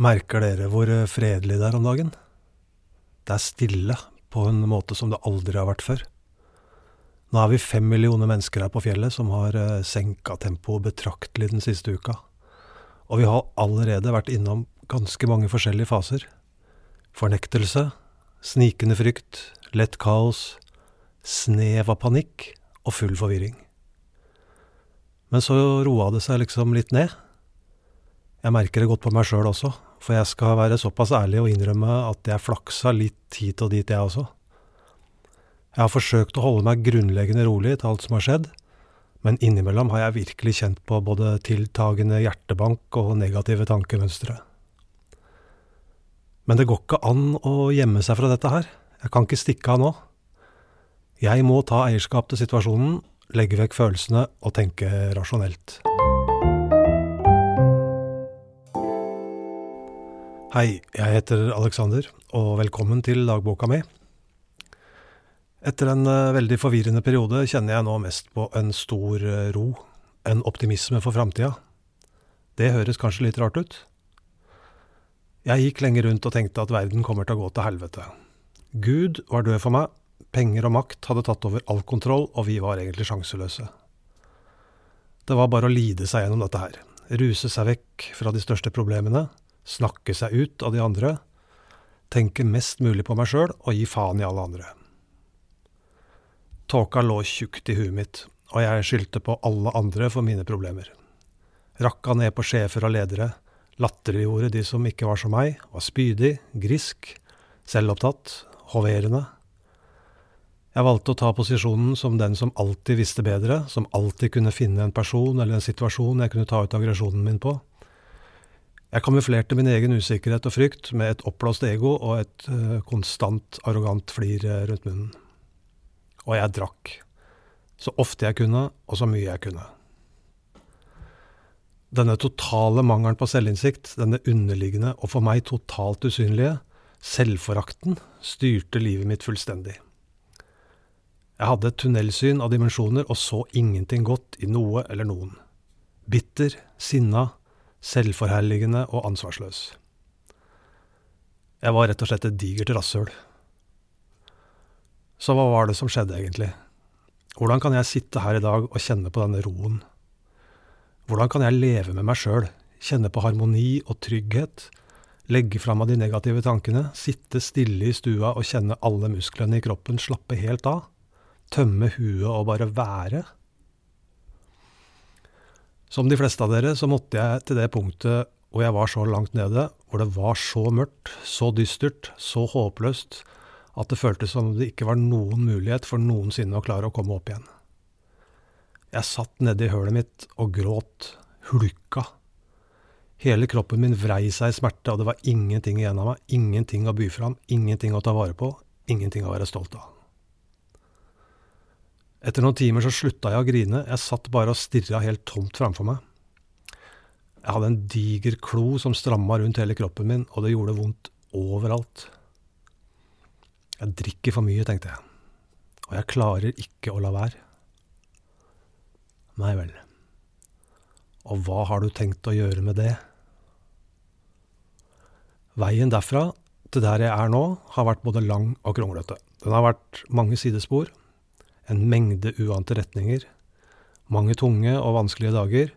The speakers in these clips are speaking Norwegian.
Merker dere hvor fredelig det er om dagen? Det er stille på en måte som det aldri har vært før. Nå er vi fem millioner mennesker her på fjellet som har eh, senka tempoet betraktelig den siste uka. Og vi har allerede vært innom ganske mange forskjellige faser. Fornektelse, snikende frykt, lett kaos, snev av panikk og full forvirring. Men så roa det seg liksom litt ned. Jeg merker det godt på meg sjøl også, for jeg skal være såpass ærlig og innrømme at jeg flaksa litt hit og dit, jeg også. Jeg har forsøkt å holde meg grunnleggende rolig til alt som har skjedd, men innimellom har jeg virkelig kjent på både tiltagende hjertebank og negative tankemønstre. Men det går ikke an å gjemme seg fra dette her. Jeg kan ikke stikke av nå. Jeg må ta eierskap til situasjonen, legge vekk følelsene og tenke rasjonelt. Hei, jeg heter Alexander, og velkommen til dagboka mi. Etter en uh, veldig forvirrende periode kjenner jeg nå mest på en stor uh, ro, en optimisme for framtida. Det høres kanskje litt rart ut? Jeg gikk lenge rundt og tenkte at verden kommer til å gå til helvete. Gud var død for meg, penger og makt hadde tatt over all kontroll, og vi var egentlig sjanseløse. Det var bare å lide seg gjennom dette her, ruse seg vekk fra de største problemene, snakke seg ut av de andre, tenke mest mulig på meg sjøl og gi faen i alle andre. Tåka lå tjukt i huet mitt, og jeg skyldte på alle andre for mine problemer. Rakka ned på sjefer og ledere, latterliggjorde de som ikke var som meg, var spydig, grisk, selvopptatt, hoverende. Jeg valgte å ta posisjonen som den som alltid visste bedre, som alltid kunne finne en person eller en situasjon jeg kunne ta ut aggresjonen min på. Jeg kamuflerte min egen usikkerhet og frykt med et oppblåst ego og et uh, konstant arrogant flir eh, rundt munnen. Og jeg drakk. Så ofte jeg kunne, og så mye jeg kunne. Denne totale mangelen på selvinnsikt, denne underliggende og for meg totalt usynlige, selvforakten, styrte livet mitt fullstendig. Jeg hadde et tunnelsyn av dimensjoner og så ingenting godt i noe eller noen. Bitter, sinna, selvforherligende og ansvarsløs. Jeg var rett og slett et digert rasshøl. Så hva var det som skjedde, egentlig? Hvordan kan jeg sitte her i dag og kjenne på denne roen? Hvordan kan jeg leve med meg sjøl, kjenne på harmoni og trygghet, legge fra meg de negative tankene, sitte stille i stua og kjenne alle musklene i kroppen slappe helt av, tømme huet og bare være? Som de fleste av dere så måtte jeg til det punktet hvor jeg var så langt nede, hvor det var så mørkt, så dystert, så håpløst, at det føltes som det ikke var noen mulighet for noensinne å klare å komme opp igjen. Jeg satt nede i hølet mitt og gråt, hulka. Hele kroppen min vrei seg i smerte, og det var ingenting igjen av meg, ingenting å by fram, ingenting å ta vare på, ingenting å være stolt av. Etter noen timer så slutta jeg å grine, jeg satt bare og stirra helt tomt framfor meg. Jeg hadde en diger klo som stramma rundt hele kroppen min, og det gjorde vondt overalt. Jeg drikker for mye, tenkte jeg, og jeg klarer ikke å la være. Nei vel, og hva har du tenkt å gjøre med det? Veien derfra til der jeg er nå, har vært både lang og kronglete. Den har vært mange sidespor, en mengde uante retninger, mange tunge og vanskelige dager,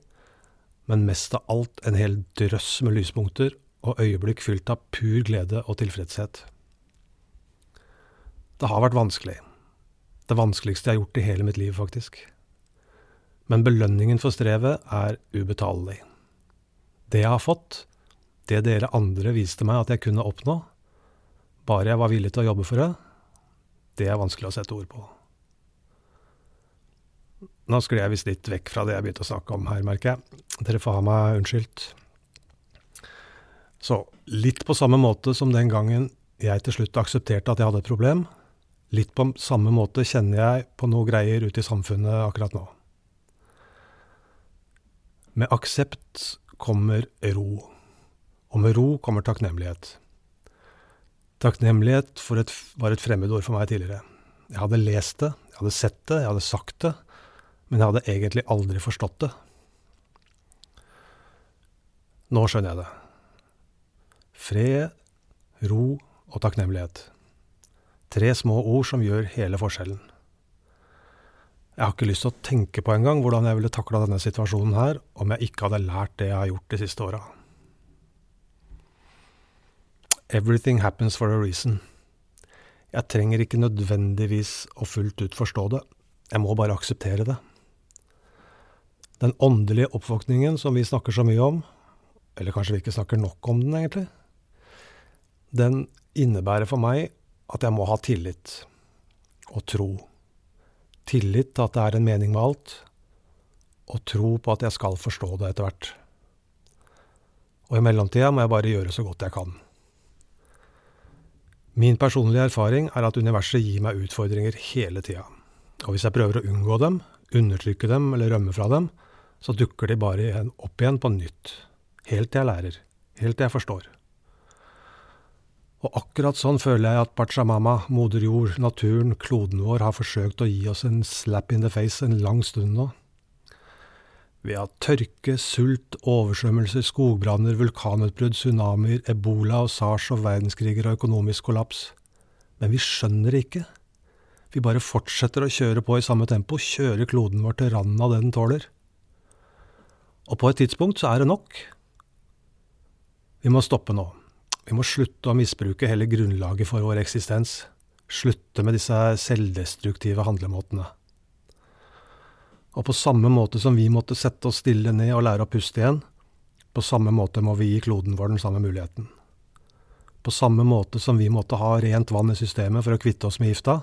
men mest av alt en hel drøss med lyspunkter og øyeblikk fylt av pur glede og tilfredshet. Det har vært vanskelig. Det vanskeligste jeg har gjort i hele mitt liv, faktisk. Men belønningen for strevet er ubetalelig. Det jeg har fått, det dere andre viste meg at jeg kunne oppnå, bare jeg var villig til å jobbe for det, det er vanskelig å sette ord på. Nå skulle jeg visst litt vekk fra det jeg begynte å snakke om her, merker jeg. Dere får ha meg unnskyldt. Så litt på samme måte som den gangen jeg til slutt aksepterte at jeg hadde et problem, litt på samme måte kjenner jeg på noe greier ute i samfunnet akkurat nå. Med aksept kommer ro, og med ro kommer takknemlighet. Takknemlighet et, var et fremmedord for meg tidligere. Jeg hadde lest det, jeg hadde sett det, jeg hadde sagt det, men jeg hadde egentlig aldri forstått det. Nå skjønner jeg det. Fred, ro og takknemlighet. Tre små ord som gjør hele forskjellen. Jeg har ikke lyst til å tenke på engang hvordan jeg ville takla denne situasjonen her om jeg ikke hadde lært det jeg har gjort de siste åra. Everything happens for a reason. Jeg trenger ikke nødvendigvis å fullt ut forstå det, jeg må bare akseptere det. Den åndelige oppvåkningen som vi snakker så mye om, eller kanskje vi ikke snakker nok om den egentlig, den innebærer for meg at jeg må ha tillit og tro. Tillit til at det er en mening med alt, og tro på at jeg skal forstå det etter hvert. Og i mellomtida må jeg bare gjøre så godt jeg kan. Min personlige erfaring er at universet gir meg utfordringer hele tida. Og hvis jeg prøver å unngå dem, undertrykke dem eller rømme fra dem, så dukker de bare opp igjen på nytt. Helt til jeg lærer. Helt til jeg forstår. Og akkurat sånn føler jeg at Pachamama, moder jord, naturen, kloden vår, har forsøkt å gi oss en slap in the face en lang stund nå. Ved at tørke, sult, oversvømmelser, skogbranner, vulkanutbrudd, tsunamier, ebola og sars og verdenskriger og økonomisk kollaps. Men vi skjønner det ikke. Vi bare fortsetter å kjøre på i samme tempo, kjøre kloden vår til randen av det den tåler. Og på et tidspunkt så er det nok. Vi må stoppe nå. Vi må slutte å misbruke hele grunnlaget for vår eksistens. Slutte med disse selvdestruktive handlemåtene. Og på samme måte som vi måtte sette oss stille ned og lære å puste igjen, på samme måte må vi gi kloden vår den samme muligheten. På samme måte som vi måtte ha rent vann i systemet for å kvitte oss med gifta,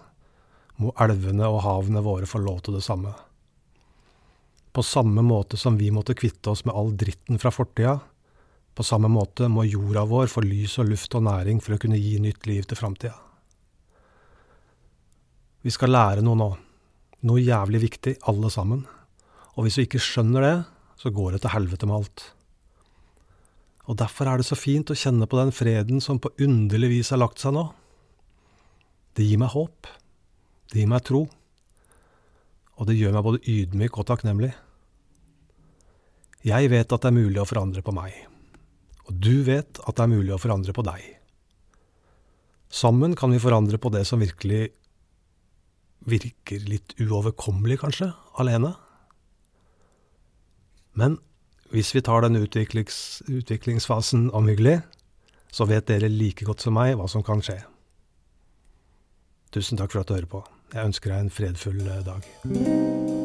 må elvene og havene våre få lov til det samme. På samme måte som vi måtte kvitte oss med all dritten fra fortida, på samme måte må jorda vår få lys og luft og næring for å kunne gi nytt liv til framtida. Vi skal lære noe nå noe jævlig viktig, alle sammen. Og hvis vi ikke skjønner det, så går det til helvete med alt. Og derfor er det så fint å kjenne på den freden som på underlig vis har lagt seg nå. Det gir meg håp. Det gir meg tro. Og det gjør meg både ydmyk og takknemlig. Jeg vet at det er mulig å forandre på meg. Og du vet at det er mulig å forandre på deg. Sammen kan vi forandre på det som virkelig virker litt uoverkommelig, kanskje, alene. Men hvis vi tar den utviklings, utviklingsfasen omhyggelig, så vet dere like godt som meg hva som kan skje. Tusen takk for at du hører på. Jeg ønsker deg en fredfull eh, dag.